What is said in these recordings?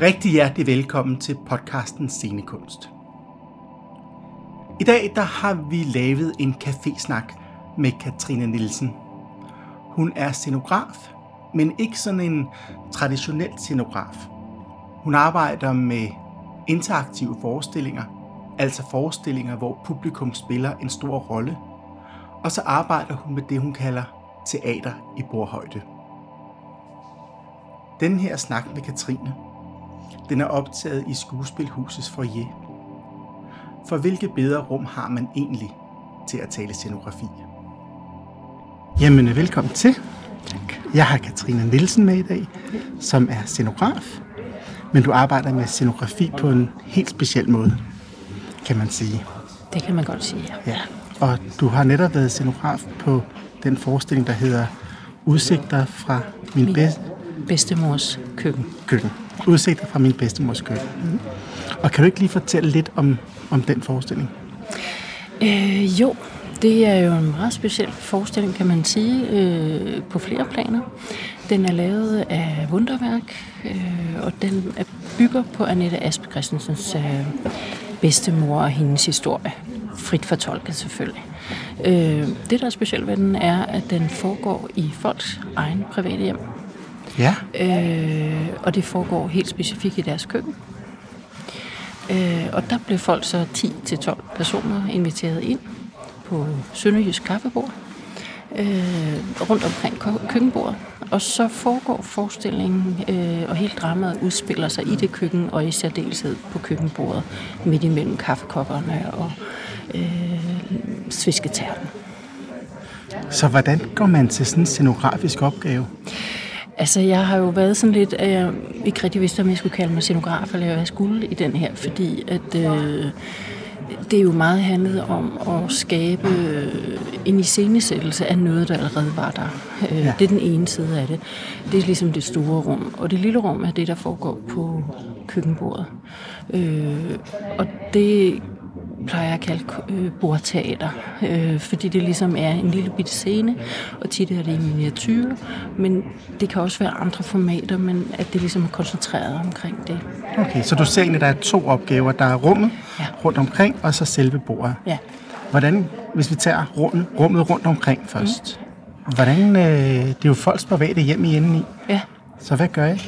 Rigtig hjertelig velkommen til podcasten Scenekunst. I dag der har vi lavet en cafésnak med Katrine Nielsen. Hun er scenograf, men ikke sådan en traditionel scenograf. Hun arbejder med interaktive forestillinger, altså forestillinger, hvor publikum spiller en stor rolle. Og så arbejder hun med det, hun kalder teater i bordhøjde. Den her snak med Katrine, den er optaget i skuespilhusets foyer. For hvilke bedre rum har man egentlig til at tale scenografi? Jamen, velkommen til. Tak. Jeg har Katrine Nielsen med i dag, som er scenograf. Men du arbejder med scenografi på en helt speciel måde, kan man sige. Det kan man godt sige, ja. ja. Og du har netop været scenograf på den forestilling, der hedder Udsigter fra min, min bedste bedstemors køkken. Køkken. Udsigter fra min bedstemors køkken. Mm. Og kan du ikke lige fortælle lidt om, om den forestilling? Øh, jo, det er jo en meget speciel forestilling, kan man sige, øh, på flere planer. Den er lavet af Wunderværk, øh, og den bygger på Annette Aspe Christensens øh, bedstemor og hendes historie. Frit fortolket selvfølgelig. Øh, det, der er specielt ved den, er, at den foregår i folks egen private hjem. Ja. Øh, og det foregår helt specifikt i deres køkken. Øh, og der blev folk så 10-12 personer inviteret ind på Sønderjysk Kaffebord øh, rundt omkring køkkenbordet. Og så foregår forestillingen, øh, og hele dramaet udspiller sig i det køkken, og i særdeleshed på køkkenbordet, midt imellem kaffekopperne og øh, svisketærten. Så hvordan går man til sådan en scenografisk opgave? Altså, jeg har jo været sådan lidt, at jeg ikke rigtig vidste, om jeg skulle kalde mig scenograf, eller hvad jeg skulle i den her, fordi at øh, det er jo meget handlet om at skabe en iscenesættelse af noget, der allerede var der. Øh, ja. Det er den ene side af det. Det er ligesom det store rum. Og det lille rum er det, der foregår på køkkenbordet. Øh, og det plejer at kalde øh, bordteater, øh, fordi det ligesom er en lille bitte scene, og tit er det i miniatyr, men det kan også være andre formater, men at det ligesom er koncentreret omkring det. Okay, så du ser egentlig, at der er to opgaver. Der er rummet ja. rundt omkring, og så selve bordet. Ja. Hvordan, hvis vi tager rummet, rummet rundt omkring først, mm. hvordan, øh, det er jo folks private hjem i enden i. Ja. Så hvad gør I?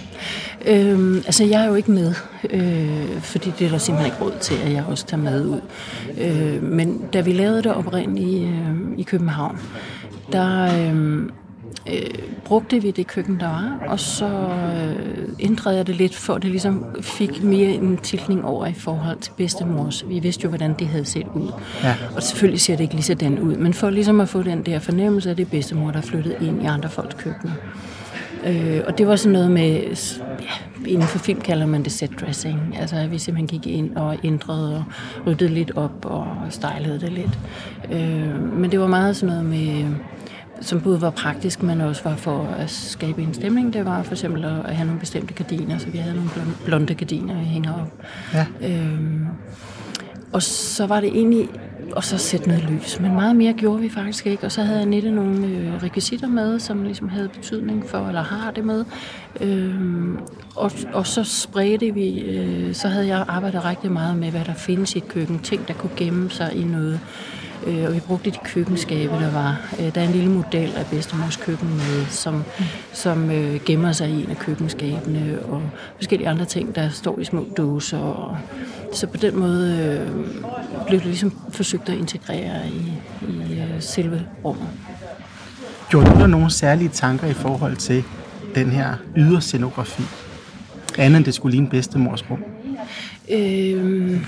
Øhm, altså, jeg er jo ikke med, øh, fordi det er der simpelthen ikke råd til, at jeg også tager med ud. Øh, men da vi lavede det oprindeligt øh, i København, der øh, øh, brugte vi det køkken, der var, og så øh, ændrede jeg det lidt, for at det ligesom fik mere en tilkning over i forhold til bedstemors. Vi vidste jo, hvordan det havde set ud. Ja. Og selvfølgelig ser det ikke lige sådan ud, men for ligesom at få den der fornemmelse af det bedstemor, der flyttede ind i andre folks køkkener. Øh, og det var sådan noget med, ja, inden for film kalder man det set dressing. Altså at vi simpelthen gik ind og ændrede og ryddede lidt op og stylede det lidt. Øh, men det var meget sådan noget med, som både var praktisk, men også var for at skabe en stemning. Det var for eksempel at have nogle bestemte gardiner, så vi havde nogle blonde gardiner, vi hænger op. Ja. Øh, og så var det egentlig og så sætte noget lys. Men meget mere gjorde vi faktisk ikke. Og så havde Annette nogle øh, rekvisitter med, som ligesom havde betydning for, eller har det med. Øhm, og, og så spredte vi, øh, så havde jeg arbejdet rigtig meget med, hvad der findes i et køkken. Ting, der kunne gemme sig i noget. Øh, og vi brugte de køkkenskabe, der var. Øh, der er en lille model af bedstemors køkken med, som, mm. som øh, gemmer sig i en af køkkenskabene, og forskellige andre ting, der står i små dåser. Og, så på den måde øh, blev det ligesom forsøgt at integrere i, i øh, selve rummet. Gjorde du der nogle særlige tanker i forhold til den her yderscenografi? Andet end det skulle ligne bedstemors rum? Øh,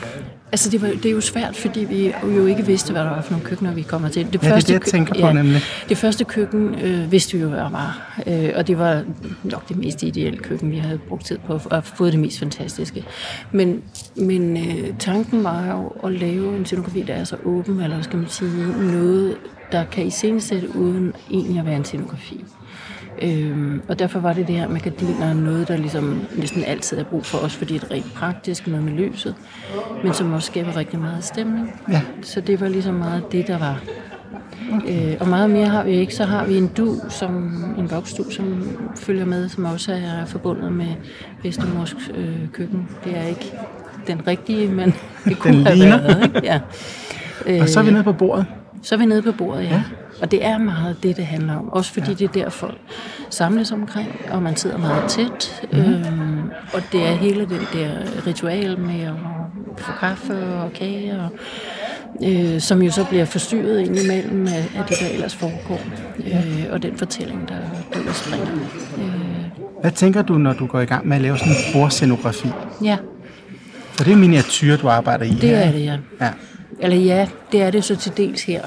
Altså det, var, det er jo svært, fordi vi jo ikke vidste, hvad der var for nogle køkkener, vi kommer til. Det ja, første, det er det, jeg tænker på ja, nemlig. Det første køkken øh, vidste vi jo, hvad der var. Øh, og det var nok det mest ideelle køkken, vi havde brugt tid på at få det mest fantastiske. Men, men øh, tanken var jo at lave en scenografi, der er så åben, eller skal man sige, noget, der kan iscenesætte uden egentlig at være en scenografi. Øhm, og derfor var det det her med gardiner noget, der ligesom næsten altid er brug for os, fordi det er rent praktisk, noget med lyset, men som også skaber rigtig meget stemning. Ja. Så det var ligesom meget det, der var Okay. Øh, og meget mere har vi ikke. Så har vi en du, som, en voksdu, som følger med, som også er forbundet med bedstemors øh, køkken. Det er ikke den rigtige, men det kunne Den have ligner. været. Ikke? Ja. Og så er vi nede på bordet. Så er vi nede på bordet, ja. Ja. Og det er meget det, det handler om. Også fordi ja. det er der, folk samles omkring, og man sidder meget tæt. Mm-hmm. Øhm, og det er hele den der ritual med at få kaffe og kage, og, øh, som jo så bliver forstyrret indimellem af, af det, der ellers foregår. Øh, og den fortælling, der, der udspringer. Øh, Hvad tænker du, når du går i gang med at lave sådan en bordscenografi? ja, For det er miniatyr, du arbejder i det her. er det, ja. Ja. Eller ja, det er det så til dels her.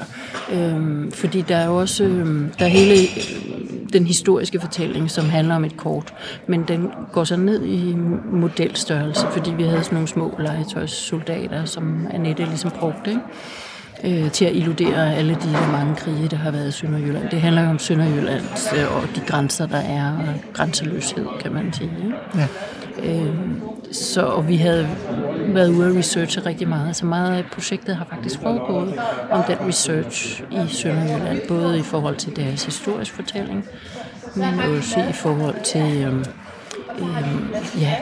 Øhm, fordi der er jo også øhm, der er hele øh, den historiske fortælling, som handler om et kort. Men den går så ned i modelstørrelse, fordi vi havde sådan nogle små legetøjssoldater, som Annette ligesom brugte. Ikke? Øh, til at illudere alle de der mange krige, der har været i Sønderjylland. Det handler jo om Sønderjylland øh, og de grænser, der er, og grænseløshed, kan man sige. Ja. Øh, så, og vi havde været ude at researche rigtig meget. Så meget af projektet har faktisk foregået om den research i Sønderjylland. Både i forhold til deres historisk fortælling, men også i forhold til øhm, øhm, ja,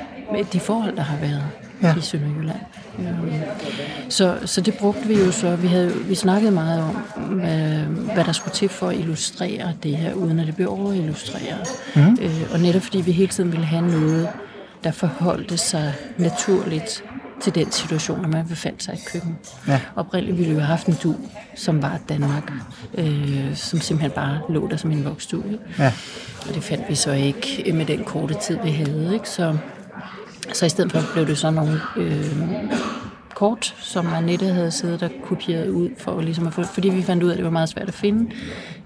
de forhold, der har været Ja. i Sønderjylland. Øhm, så, så det brugte vi jo så. Vi, havde, vi snakkede meget om, hvad, hvad der skulle til for at illustrere det her, uden at det blev overillustreret. Mm. Øh, og netop fordi vi hele tiden ville have noget, der forholdte sig naturligt til den situation, når man befandt sig i køkken. Ja. Oprindeligt ville vi have haft en du, som var Danmark, øh, som simpelthen bare lå der som en voksstue. ikke? Ja. Og det fandt vi så ikke med den korte tid, vi havde. Ikke? Så, så i stedet for blev det så nogle øh, kort, som Annette havde siddet og kopieret ud, for ligesom at få, fordi vi fandt ud af, at det var meget svært at finde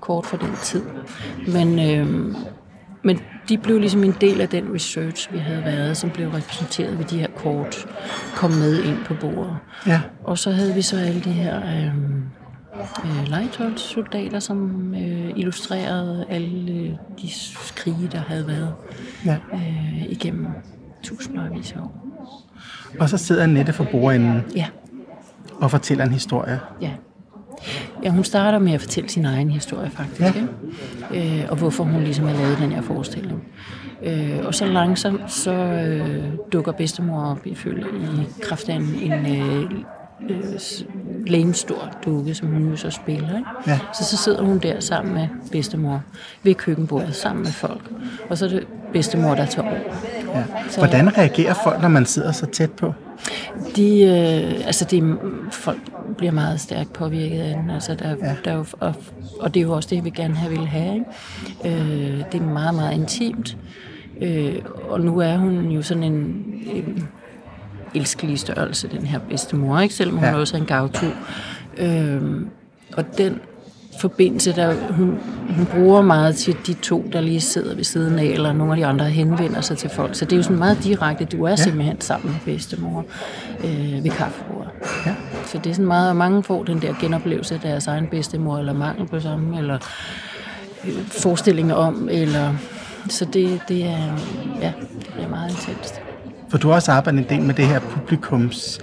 kort for den tid. Men, øh, men de blev ligesom en del af den research, vi havde været, som blev repræsenteret ved de her kort, kom med ind på bordet. Ja. Og så havde vi så alle de her øh, øh, legetøjssoldater, som øh, illustrerede alle øh, de krige, der havde været ja. øh, igennem tusindvis af år. Og så sidder Annette for bordenden Ja, og fortæller en historie. ja. Ja, hun starter med at fortælle sin egen historie faktisk, Ja. ikke? Øh, og hvorfor hun ligesom har lavet den her forestilling. Øh, og så langsomt så øh, dukker bedstemor op ifølge i kraft af en, en øh, øh, s- lægemstor dukke, som hun jo så spiller. Ikke? Ja. Så så sidder hun der sammen med bedstemor ved køkkenbordet, sammen med folk. Og så er det bedstemor, der tager over. Ja. Så- Hvordan reagerer folk, når man sidder så tæt på? De, øh, altså de, folk bliver meget stærkt påvirket af den, altså der, Ja. der er jo, og, og det er jo også det, vi gerne have ville have. Ikke? Øh, det er meget, meget intimt, øh, og nu er hun jo sådan en, en elskelig størrelse, den her bedstemor, ikke? selvom hun ja. også er en gavtu. Øh, og den forbindelse, der hun, hun bruger meget til de to, der lige sidder ved siden af, eller nogle af de andre henvender sig til folk. Så det er jo sådan meget direkte. Du er ja. simpelthen sammen med bedstemor øh, ved kaffebordet. Ja. Så det er sådan meget, og mange får den der genoplevelse af deres egen bedstemor, eller mangel på samme, eller øh, forestillinger om, eller... Så det, det er, ja, det bliver meget intenst. For du har også arbejdet en del med det her publikums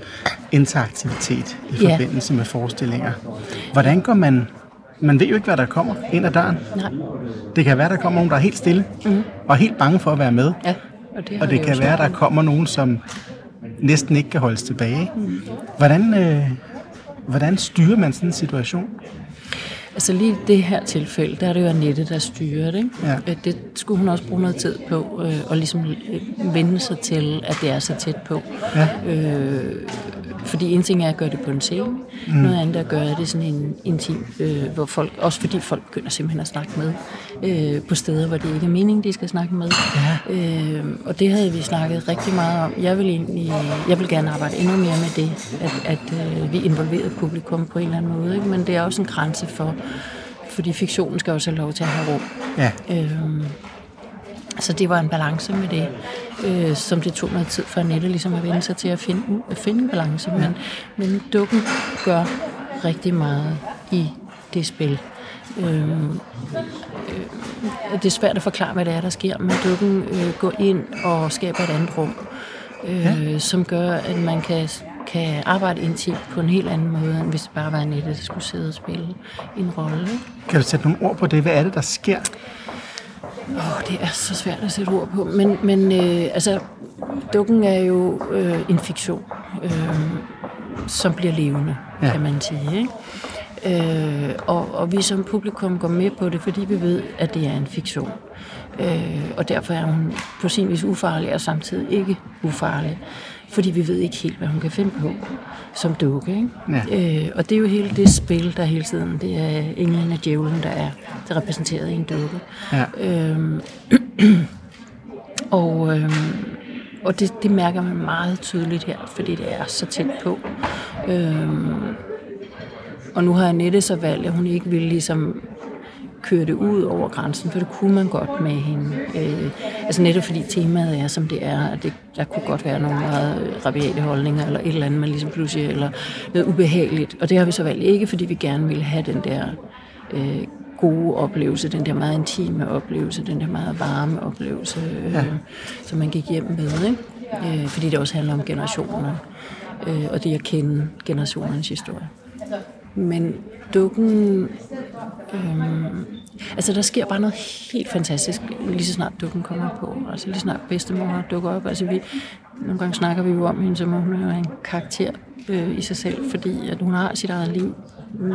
interaktivitet i Ja. forbindelse med forestillinger. Hvordan går man... Man ved jo ikke, hvad der kommer ind ad døren. Nej, Det kan være, der kommer nogen, der er helt stille mm. og helt bange for at være med. ja. Og det, Og det kan være, der kommer nogen, som næsten ikke kan holdes tilbage. Hvordan, øh, hvordan styrer man sådan en situation? Altså lige i det her tilfælde, der er det jo Annette, der styrer det. Ja. Øh, Det skulle hun også bruge noget tid på, øh, og ligesom øh, vende sig til, at det er så tæt på. Ja. Øh, fordi en ting er at gøre det på en scene, mm. noget andet er at gøre det sådan en intim, øh, hvor folk, også fordi folk begynder simpelthen at snakke med, øh, på steder, hvor det ikke er meningen, de skal snakke med. Ja. Øh, og det havde vi snakket rigtig meget om. Jeg vil, egentlig, jeg vil gerne arbejde endnu mere med det, at, at øh, vi involverer publikum på en eller anden måde. Ikke? Men det er også en grænse for, fordi fiktionen skal også have lov til at have rum. Ja, Øhm, så det var en balance med det, øh, som det tog noget tid for Annette ligesom at vende sig til at finde, at finde en balance. Men, men dukken gør rigtig meget i det spil. Øhm, øh, det er svært at forklare, hvad det er, der sker, men dukken øh, går ind og skaber et andet rum, øh, ja. som gør, at man kan kan arbejde intimt på en helt anden måde, end hvis det bare var Annette, der skulle sidde og spille en rolle. Kan du sætte nogle ord på det? Hvad er det, der sker? Åh, det er så svært at sætte ord på. Men, men øh, altså, dukken er jo øh, en fiktion, øh, som bliver levende, ja. kan man sige. Ikke? Øh, og, og vi som publikum går med på det, fordi vi ved, at det er en fiktion. Øh, og derfor er hun på sin vis ufarlig, og samtidig ikke ufarlig. Fordi vi ved ikke helt, hvad hun kan finde på som dukke. Ikke? Ja. Øh, og det er jo hele det spil, der hele tiden, det er englen og djævlen, der er, der er repræsenteret i en dukke. Ja. Øhm, og øhm, og det, det mærker man meget tydeligt her, fordi det er så tæt på. Øhm, og nu har Annette så valgt, at hun ikke ville ligesom køre det ud over grænsen, for det kunne man godt med hende. Øh, altså netop fordi temaet er, som det er, at det, der kunne godt være nogle meget rabiate holdninger, eller et eller andet, man ligesom pludselig, eller noget ubehageligt. Og det har vi så valgt ikke, fordi vi gerne ville have den der øh, gode oplevelse, den der meget intime oplevelse, den der meget varme oplevelse, øh, ja. som man gik hjem med. Ikke? Øh, fordi det også handler om generationer, øh, og det at kende generationernes historie. Men dukken... Øhm, altså, der sker bare noget helt fantastisk, lige så snart dukken kommer på. Altså, lige så snart bedstemor dukker op. Altså, vi, nogle gange snakker vi jo om hende, som om hun er en karakter øh, i sig selv, fordi at hun har sit eget liv. Mm,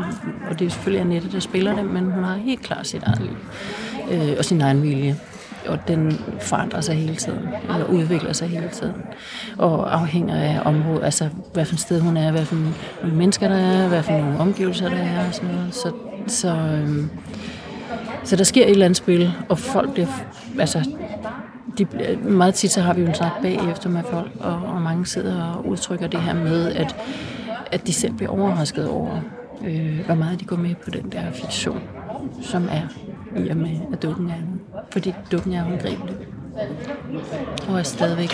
og det er selvfølgelig Annette, der spiller det, men hun har helt klart sit eget liv. Øh, og sin egen vilje og den forandrer sig hele tiden, eller udvikler sig hele tiden, og afhænger af området, altså hvad for et sted hun er, hvad for nogle mennesker der er, hvad for nogle omgivelser der er, og sådan noget. Så, så, øhm, så der sker et eller andet spil, og folk bliver, altså, de, meget tit så har vi jo en snak bagefter med folk, og, og mange sidder og udtrykker det her med, at, at de selv bliver overrasket over, øh, hvor meget de går med på den der fiktion, som er i og med, at dukken er fordi dukken er håndgribelig. Og er stadigvæk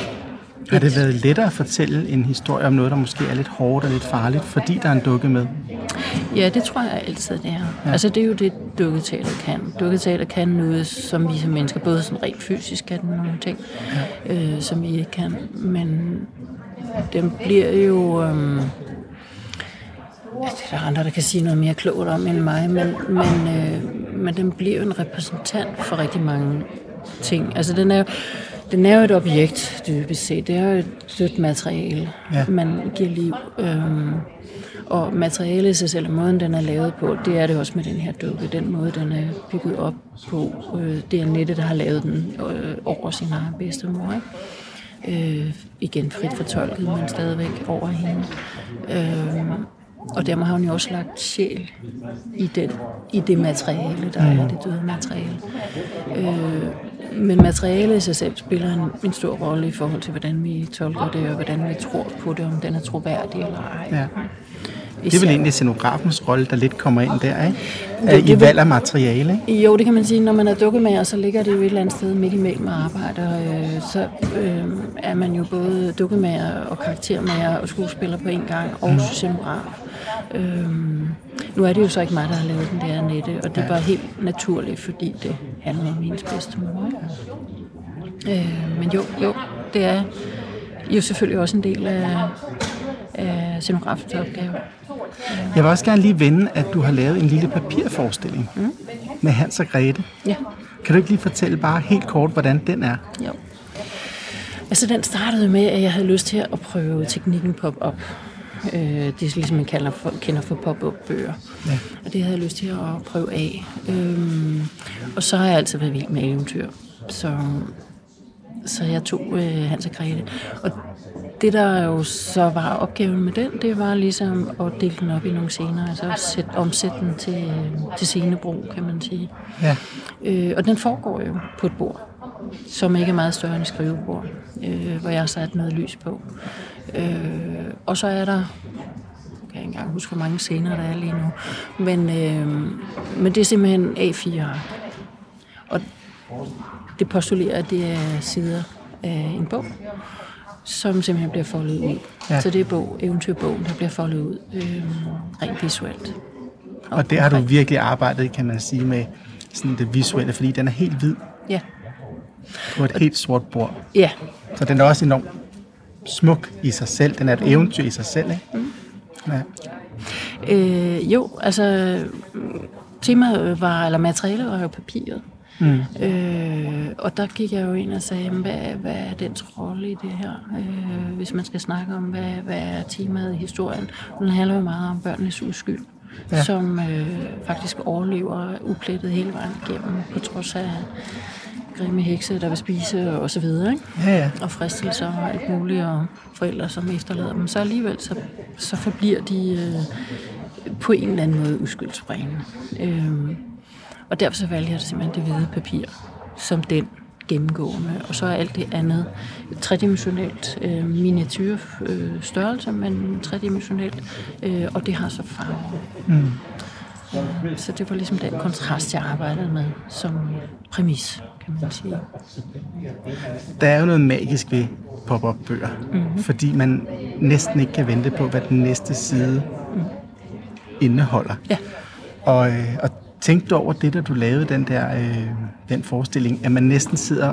Har det været lettere at fortælle en historie om noget, der måske er lidt hårdt og lidt farligt, fordi der er en dukke med? Ja, det tror jeg altid, det er. Ja. Altså, det er jo det, dukketeater kan. Dukketeater kan noget, som vi som mennesker, både sådan rent fysisk kan nogle ting, ja. øh, som vi ikke kan. Men den bliver jo... Øh, ja, det er der andre, der kan sige noget mere klogt om end mig, men, men, øh, men den bliver jo en repræsentant for rigtig mange ting. Altså, den er jo, den er jo et objekt, dybest set. Det er jo et dødt materiale, Ja. man giver liv. Øhm, og materialet i sig selv, måden den er lavet på, det er det også med den her dukke. Den måde, den er bygget op på, øh, det er Nette, der har lavet den øh, over sin egen bedstemor. Ikke? Øh, igen frit fortolket, men stadigvæk over hende. Øh, og dermed har hun jo også lagt sjæl i, den, i det materiale, der er det døde materiale. Øh, men materialet i sig selv spiller en, en stor rolle i forhold til, hvordan vi tolker det, og hvordan vi tror på det, om den er troværdig eller ej. Ja. Det er vel egentlig scenografens rolle, der lidt kommer ind der, ikke? Øh, det I vil- valg af materiale, ikke? Jo, det kan man sige. Når man er dukkemager, så ligger det jo et eller andet sted midt imellem og arbejder. Øh, så øh, er man jo både dukkemager og karaktermager og skuespiller på en gang, og scenograf. Øh, nu er det jo så ikke mig, der har lavet den der nette, og det er bare helt naturligt, fordi det handler om hendes bedstemor. ikke? Øh, men jo, jo, det er jo selvfølgelig også en del af, af scenografens opgave. Jeg vil også gerne lige vende, at du har lavet en lille papirforestilling mm. med Hans og Grete. Ja. Kan du ikke lige fortælle bare helt kort, hvordan den er? Jo. Altså, den startede med, at jeg havde lyst til at prøve teknikken pop-up. Øh, det er ligesom, man kalder for, kender for pop-up-bøger. Ja. Og det havde jeg lyst til at prøve af. Øhm, og så har jeg altid været vild med eventyr. Så, så jeg tog øh, Hans og Grete. Og det, der jo så var opgaven med den, det var ligesom at dele den op i nogle scener. Altså sæt, omsætte den til, øh, til scenebrug, kan man sige. Ja. Øh, og den foregår jo på et bord, som ikke er meget større end et skrivebord, øh, hvor jeg har sat noget lys på. Øh, og så er der, jeg kan ikke engang huske, hvor mange scener der er lige nu, men, øh, men det er simpelthen A4 ark. Og det postulerer, at det er sider af en bog, som simpelthen bliver foldet ud. Ja. Så det er bog, eventyrbogen, der bliver foldet ud øh, rent visuelt. Og det har du virkelig arbejdet, kan man sige, med sådan det visuelle, fordi den er helt hvid Ja, på et helt sort bord. ja Så den er også enormt smuk i sig selv. Den er et eventyr i sig selv, ikke? Mm. Ja. Øh, jo, altså temaet var, eller materialet var jo papiret. Mm. Øh, og der gik jeg jo ind og sagde, hvad, hvad er dens rolle i det her? Øh, hvis man skal snakke om, hvad, hvad er temaet i historien. Den handler jo meget om børnenes uskyld, ja. som øh, faktisk overlever uplettet hele vejen igennem, på trods af grimme hekse, der vil spise og så videre, ikke? Ja, ja. og fristelser og alt muligt, og forældre, som efterlader dem. Så alligevel, så, så forbliver de øh, på en eller anden måde uskyldsbringende. Øh, og derfor så valgte jeg simpelthen det hvide papir som den gennemgående, og så er alt det andet tredimensionelt øh, miniatyr øh, størrelse, men tredimensionelt, øh, og det har så farve. Mm. Så det var ligesom den kontrast, jeg arbejdede med som præmis, kan man sige. Der er jo noget magisk ved pop-up bøger, mm-hmm. fordi man næsten ikke kan vente på, hvad den næste side mm. indeholder. Ja. Og, øh, og tænkte du over det, da du lavede den der øh, den forestilling, at man næsten sidder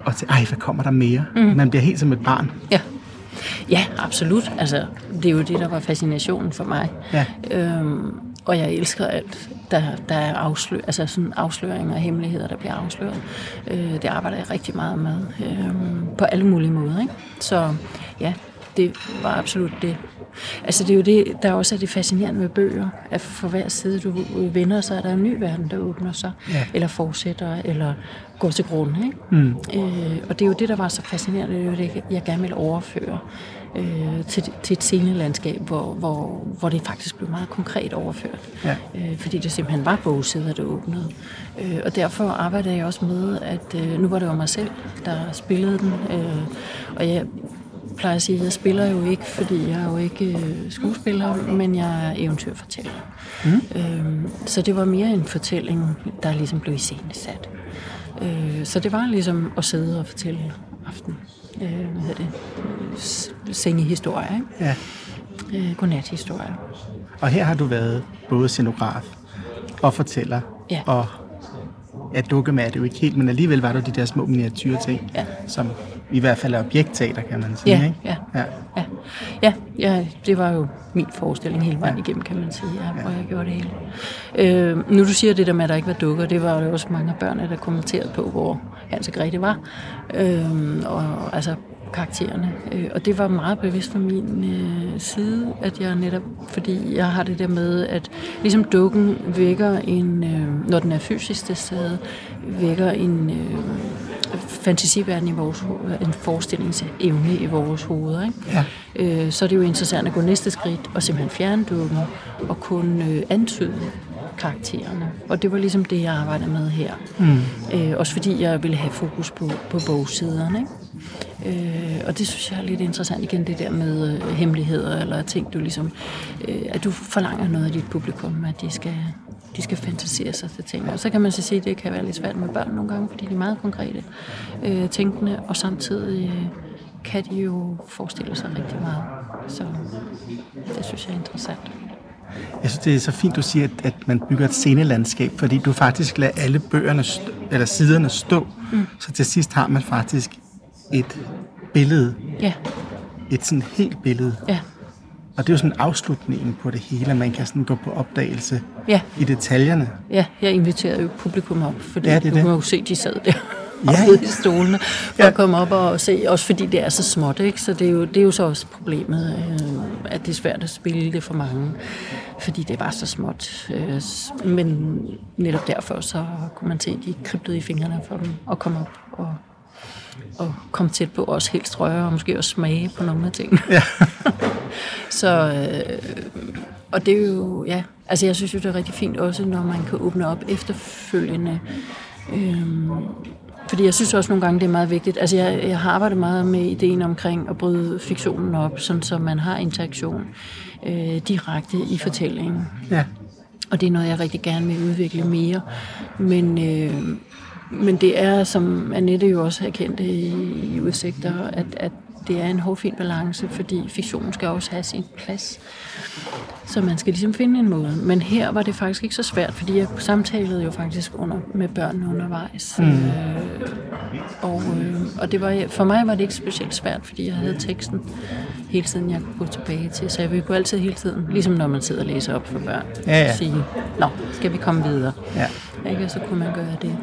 og tænker, ej, hvad kommer der mere? Mm. Man bliver helt som et barn. Ja. Ja, absolut. Altså, det er jo det, der var fascinationen for mig. Ja. Øhm, og jeg elsker alt, der, der er afslør, altså sådan afsløringer og hemmeligheder, der bliver afsløret. Øh, det arbejder jeg rigtig meget med øh, på alle mulige måder. Ikke? Så ja, det var absolut det. Altså det er jo det, der også er det fascinerende med bøger, at for hver side du vender, så er der en ny verden, der åbner sig, ja. eller fortsætter, eller går til grunden. Ikke? Mm. Øh, og det er jo det, der var så fascinerende, det er jo det, jeg gerne vil overføre øh, til, til et scenelandskab, hvor, hvor, hvor det faktisk blev meget konkret overført. Ja. Øh, fordi det simpelthen var bogsider, der åbnede. Øh, og derfor arbejdede jeg også med, at øh, nu var det jo mig selv, der spillede den. Øh, og jeg plejer at sige, at jeg spiller jo ikke, fordi jeg er jo ikke øh, skuespiller, men jeg er eventyrfortæller. Mm. Øh, så det var mere en fortælling, der ligesom blev iscenesat. Øh, så det var ligesom at sidde og fortælle aften. Øh, hvad hedder det? Sengehistorier, ikke? Ja. Øh, godnathistorier. Og her har du været både scenograf og fortæller. Ja. Og ja, dukkemad er det jo ikke helt, men alligevel var der de der små miniatyre ting, Ja. som i hvert fald er objektteater, kan man sige. Ja, ikke? ja. ja. Ja. Ja, ja, det var jo min forestilling hele vejen igennem, kan man sige, ja, hvor jeg gjorde det hele. Øh, nu du siger det der med, at der ikke var dukker, det var jo også mange af børnene, der kommenterede på, hvor Hans og Grete var. Øh, og altså karaktererne. Øh, og det var meget bevidst fra min øh, side, at jeg netop, fordi jeg har det der med, at ligesom dukken vækker en, øh, når den er fysisk til stede, vækker en øh, fantasiverden i vores en forestillingsevne i vores hoveder. Ikke? Ja. Øh, så er det jo interessant at gå næste skridt og simpelthen fjerne dukken og kun øh, antyde karaktererne. Og det var ligesom det, jeg arbejdede med her. Mm. Øh, også fordi jeg ville have fokus på, på bogsiderne. Ikke? Øh, og det synes jeg er lidt interessant igen, det der med øh, hemmeligheder, eller ting, du ligesom, øh, at du forlanger noget af dit publikum, at de skal, de skal fantasere sig til ting. Og så kan man så sige, at det kan være lidt svært med børn nogle gange, fordi de er meget konkrete øh, tænkende, og samtidig øh, kan de jo forestille sig rigtig meget. Så det synes jeg er interessant. Jeg synes, det er så fint, du siger, at, at man bygger et scenelandskab, fordi du faktisk lader alle bøgerne, stå, eller siderne stå, mm. så til sidst har man faktisk et billede, Ja, et sådan helt billede. ja, Og det er jo sådan afslutningen på det hele, at man kan sådan gå på opdagelse ja. i detaljerne. Ja, jeg inviterede jo publikum op, fordi Ja, det du det. kunne jo se, de sad der Ja, i stolene for Ja. at komme op og se, også fordi det er så småt, ikke? så det er, jo, det er jo så også problemet, øh, at det er svært at spille det for mange, fordi det var så småt. Øh, men netop derfor så kunne man se, at de kribtede i fingrene for dem og komme op og, og komme tæt på os helt strøge og måske også smage på nogle af tingene. Ja. Så, øh, og det er jo, ja, altså jeg synes jo, det er rigtig fint også, når man kan åbne op efterfølgende. Øhm, fordi jeg synes også nogle gange, det er meget vigtigt. Altså jeg, jeg har arbejdet meget med ideen omkring at bryde fiktionen op, sådan så man har interaktion øh, direkte i fortællingen. Ja. Og det er noget, jeg rigtig gerne vil udvikle mere. Men, øh, men det er, som Annette jo også erkendte i, i udsigter, at, at det er en hårfin balance, fordi fiktionen skal også have sin plads. Så man skal ligesom finde en måde. Men her var det faktisk ikke så svært, fordi jeg samtalede jo faktisk under, med børnene undervejs. Mm. Øh, og, øh, og det var, for mig var det ikke specielt svært, fordi jeg havde teksten hele tiden, jeg kunne gå tilbage til. Så jeg kunne altid hele tiden, ligesom når man sidder og læser op for børn, Ja, ja. sige, nå, skal vi komme videre? Ja. Ikke? Og så kunne man gøre det.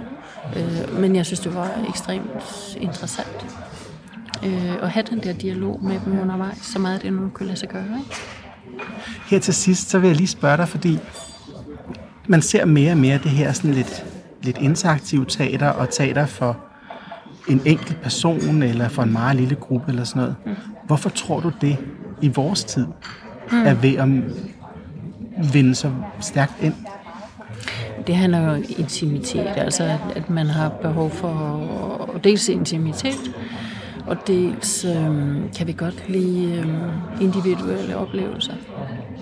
Øh, men jeg synes, det var ekstremt interessant øh, at have den der dialog med dem undervejs, så meget det nu kunne lade sig gøre. Ikke? Her til sidst, så vil jeg lige spørge dig, fordi man ser mere og mere det her sådan lidt, lidt interaktive teater og teater for en enkelt person eller for en meget lille gruppe eller sådan noget. Hvorfor tror du det i vores tid er ved at vinde så stærkt ind? Det handler jo om intimitet, altså at, at man har behov for dels intimitet, og dels øh, kan vi godt lide øh, individuelle oplevelser.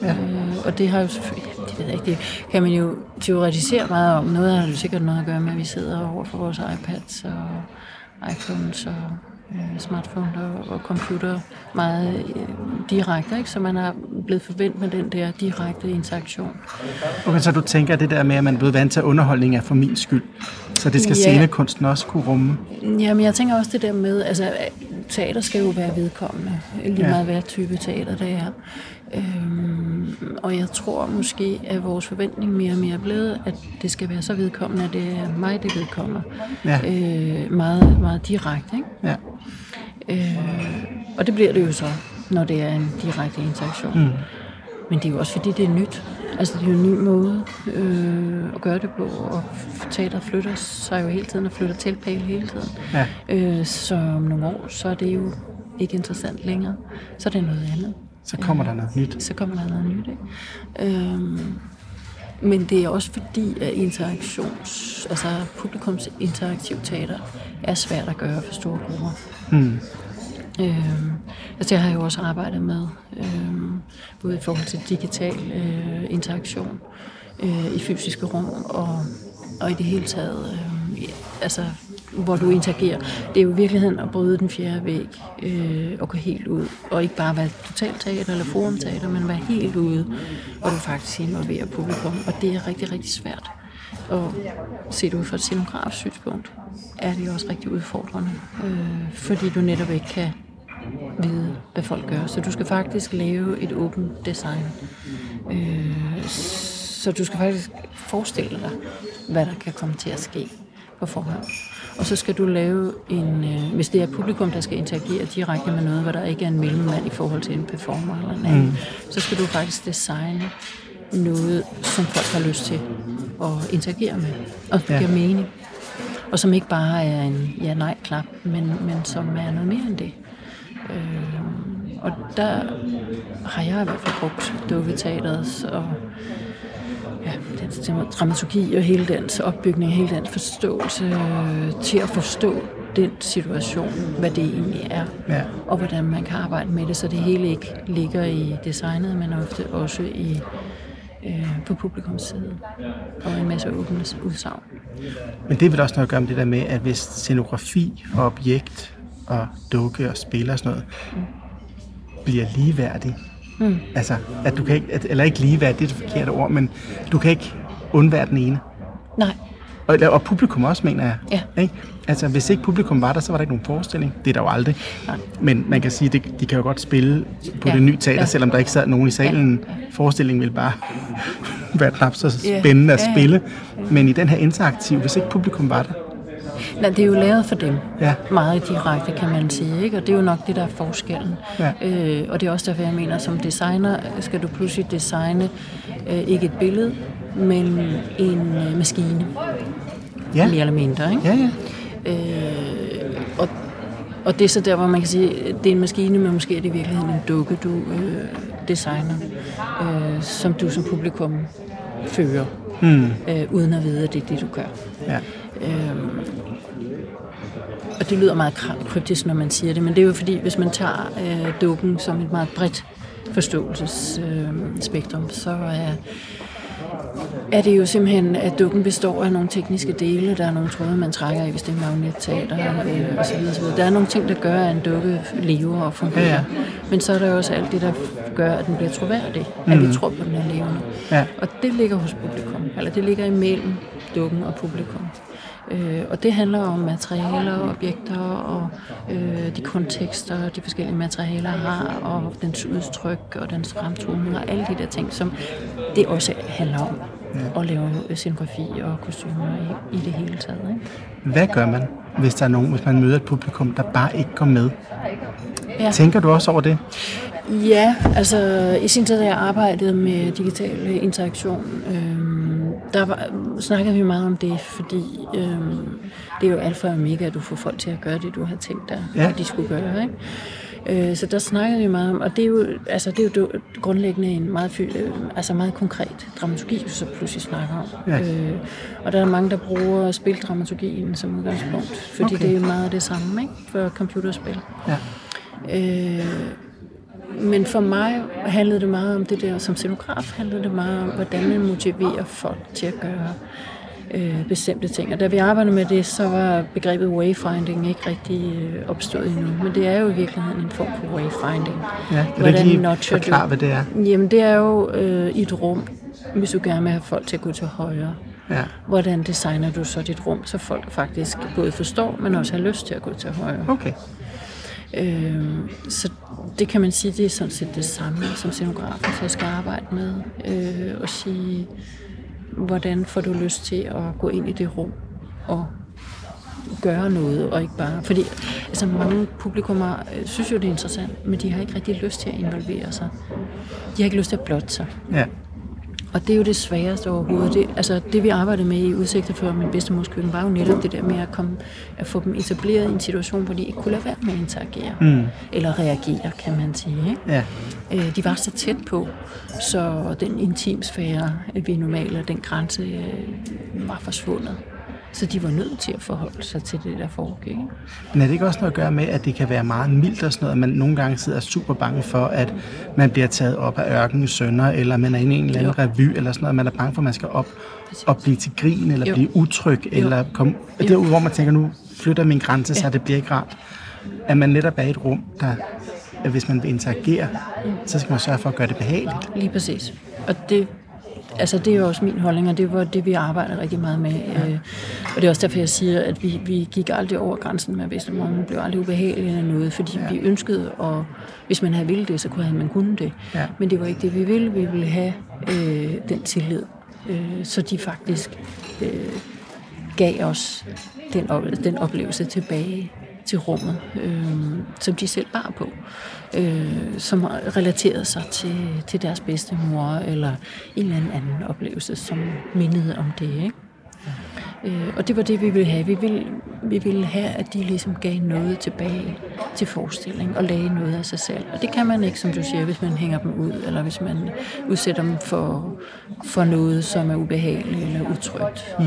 Ja. Øh, og det har jo selvfølgelig, det ved jeg ikke, det kan man jo teoretisere meget om. Noget har jo sikkert noget at gøre med, at vi sidder over for vores iPads og iPhones og øh, smartphone og, og computer meget øh, direkte, ikke? så man er blevet forventet med den der direkte interaktion. Okay, så du tænker det der med, at man er blevet vant til underholdning er for min skyld. Så det skal Ja. scenekunsten også kunne rumme. Jamen, jeg tænker også det der med, altså, teater skal jo være vedkommende, lige Ja. meget hvad type teater det er. Øhm, og jeg tror måske, at vores forventning mere og mere er blevet, at det skal være så vedkommende, at det er mig, det vedkommer. Ja. Øh, meget, meget direkte, ikke? Ja. Øh, og det bliver det jo så, når det er en direkte interaktion. Mm. Men det er jo også fordi, det er nyt. Altså, det er jo en ny måde øh, at gøre det på, og teater flytter sig jo hele tiden og flytter tilpæl hele tiden. Ja. Øh, så om nogle år, så er det jo ikke interessant længere. Så er det noget andet. Så kommer der noget nyt. Så kommer der noget nyt, ikke? Øhm, men det er også fordi, at interaktions, altså publikums interaktiv teater er svært at gøre for store grupper. Hmm. Øhm, altså det har jeg jo også arbejdet med, øhm, både i forhold til digital øh, interaktion øh, i fysiske rum, og, og i det hele taget, øh, altså hvor du interagerer. Det er jo i virkeligheden at bryde den fjerde væg øh, og gå helt ud. Og ikke bare være totalt teater eller forumteater, men være helt ude, hvor du faktisk involverer publikum. Og det er rigtig, rigtig svært. Og set ud fra et scenografs synspunkt, er det også rigtig udfordrende. Øh, fordi du netop ikke kan vide, hvad folk gør. Så du skal faktisk lave et åbent design. Øh, så du skal faktisk forestille dig, hvad der kan komme til at ske på forhånd. Og så skal du lave en, øh, hvis det er publikum, der skal interagere direkte med noget, hvor der ikke er en mellemmand i forhold til en performer eller en anden, mm. så skal du faktisk designe noget, som folk har lyst til at interagere med, og Ja. ja. giver mening. Og som ikke bare er en ja-nej-klap, men, men som er noget mere end det. Øh, og der har jeg i hvert fald brugt dukketeateret og ja, den dramaturgi og hele dens opbygning, hele den forståelse øh, til at forstå den situation, hvad det egentlig er, Ja. og hvordan man kan arbejde med det, så det hele ikke ligger i designet, men ofte også i øh, på publikums side, og en masse åbne udsagn. Men det vel også noget at gøre med det der med, at hvis scenografi og objekt og dukke og spil og sådan noget bliver ligeværdig, mm. altså, at du kan ikke, at, eller ikke ligeværdig, det er det forkerte ord, men du kan ikke undvære den ene. Nej, Og, og publikum også, mener jeg. Ja. Ikke? Altså, hvis ikke publikum var der, så var der ikke nogen forestilling. Det er der jo aldrig. Nej. Men man kan sige, at de kan jo godt spille på Ja. det nye teater, Ja. selvom der ikke sad nogen i salen. Ja. Forestillingen ville bare være knap så Ja. spændende at Ja, ja. spille. Men i den her interaktiv, hvis ikke publikum var der, Nej, det er jo lavet for dem. Ja. Meget direkte, kan man sige. Ikke? Og det er jo nok det, der er forskellen. Ja. Øh, og det er også derfor, jeg mener, som designer skal du pludselig designe øh, ikke et billede, men en øh, maskine. ja, Mere eller mindre. Ikke? ja, ja. Øh, og, og det er så der, hvor man kan sige, det er en maskine, men måske er det i virkeligheden en dukke, du øh, designer, øh, som du som publikum fører, Hmm. øh, uden at vide, at det er det, du gør. ja. Øhm, og det lyder meget kryptisk, når man siger det, men det er jo fordi, hvis man tager øh, dukken som et meget bredt forståelsesspektrum, øh, så er er det jo simpelthen, at dukken består af nogle tekniske dele. Der er nogle tråde, man trækker i, hvis det er magnetteater øh, osv. osv. Der er nogle ting, der gør, at en dukke lever og fungerer. Ja, ja. Men så er der også alt det, der gør, at den bliver troværdig. Mm. At vi tror på, den er levende. Ja. Og det ligger hos publikum. Eller det ligger imellem dukken og publikum. Øh, og det handler om materialer, objekter og øh, de kontekster, de forskellige materialer har, og dens udtryk og dens fremtoning og alle de der ting, som det også handler om ja. at lave scenografi og kostymer i, i det hele taget. Ikke? Hvad gør man, hvis der er nogen, hvis man møder et publikum, der bare ikke går med? Ja. Tænker du også over det? Ja, altså i sin tid, da jeg arbejdede med digital interaktion, øh, der var, snakkede vi meget om det, fordi øh, det er jo alfa og omega, at du får folk til at gøre det, du har tænkt dig, ja. at de skulle gøre. Ikke? Øh, så der snakkede vi meget om, og det er jo, altså, det er jo grundlæggende en meget, øh, altså meget konkret dramaturgi, vi så pludselig snakker om. Ja. Øh, og der er mange, der bruger spildramaturgien som udgangspunkt, fordi okay. det er meget det samme ikke? for computerspil. Ja. Øh, men for mig handlede det meget om det der, som scenograf handlede det meget om, hvordan man motiverer folk til at gøre øh, bestemte ting. Og da vi arbejdede med det, så var begrebet wayfinding ikke rigtig øh, opstået endnu. Men det er jo i virkeligheden en form for wayfinding. Ja, det hvordan lige forklare, hvad det er. Jamen, det er jo øh, i et rum, hvis du gerne vil have folk til at gå til højre. Ja. Hvordan designer du så dit rum, så folk faktisk både forstår, men også har lyst til at gå til højre. Okay. Øh, så det kan man sige, det er sådan set det samme, som scenografen så skal arbejde med. Øh, og sige, hvordan får du lyst til at gå ind i det rum og gøre noget, og ikke bare... Fordi altså, mange publikummer øh, synes jo, det er interessant, men de har ikke rigtig lyst til at involvere sig. De har ikke lyst til at blotte sig. Ja. Og det er jo det sværeste overhovedet. Det, altså det vi arbejdede med i udsigter for min bedstemors køkken, var jo netop det der med at, komme, at få dem etableret i en situation, hvor de ikke kunne lade være med at interagere. Mm. Eller reagere, kan man sige. Ikke? Ja. Øh, de var så tæt på, så den intimsfære, vi normalt, den grænse øh, var forsvundet. Så de var nødt til at forholde sig til det, der foregik. Men er det ikke også noget at gøre med, at det kan være meget mildt og sådan noget, at man nogle gange sidder super bange for, at man bliver taget op af ørkenens sønder, eller man er inde i en eller anden revy, eller sådan noget, man er bange for, at man skal op og blive til grin, eller jo. blive utryg, jo. eller komme... Det er hvor man tænker, nu flytter min grænse, så ja. det bliver ikke rart. At man netop er i et rum, der at hvis man vil interagere, så skal man sørge for at gøre det behageligt. Lige præcis. Og det altså det er jo også min holdning, og det var det, vi arbejder rigtig meget med. Øh, og det er også derfor, jeg siger, at vi, vi gik aldrig over grænsen med Vestermorgen. blev aldrig ubehageligt eller noget, fordi ja. vi ønskede, og hvis man havde ville det, så kunne man kunne det. Ja. Men det var ikke det, vi ville. Vi ville have øh, den tillid, øh, så de faktisk øh, gav os den, den oplevelse tilbage til rummet, øh, som de selv bar på, øh, som relaterede sig til, til deres bedstemor, eller en eller anden oplevelse, som mindede om det. Ikke? Øh, og det var det, vi ville have. Vi ville, vi ville have, at de ligesom gav noget tilbage til forestilling og lagde noget af sig selv. Og det kan man ikke, som du siger, hvis man hænger dem ud, eller hvis man udsætter dem for, for noget, som er ubehageligt eller utrygt. Mm.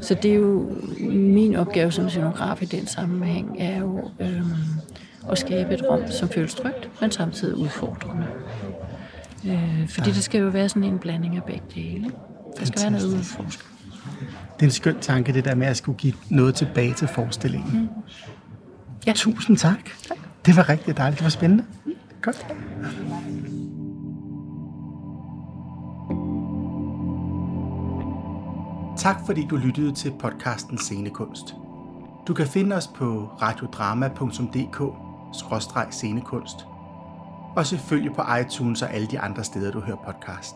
Så det er jo min opgave som scenograf i den sammenhæng, er jo øhm, at skabe et rum, som føles trygt, men samtidig udfordrende. Øh, fordi ja. det skal jo være sådan en blanding af begge dele. Der skal være noget udfordrende det er en skøn tanke, det der med at skulle give noget tilbage til forestillingen. Mm. Ja. Tusind tak. tak. Det var rigtig dejligt. Det var spændende. Mm. Godt. Tak fordi du lyttede til podcasten Scenekunst. Du kan finde os på radiodrama.dk-scenekunst og selvfølgelig på iTunes og alle de andre steder, du hører podcast.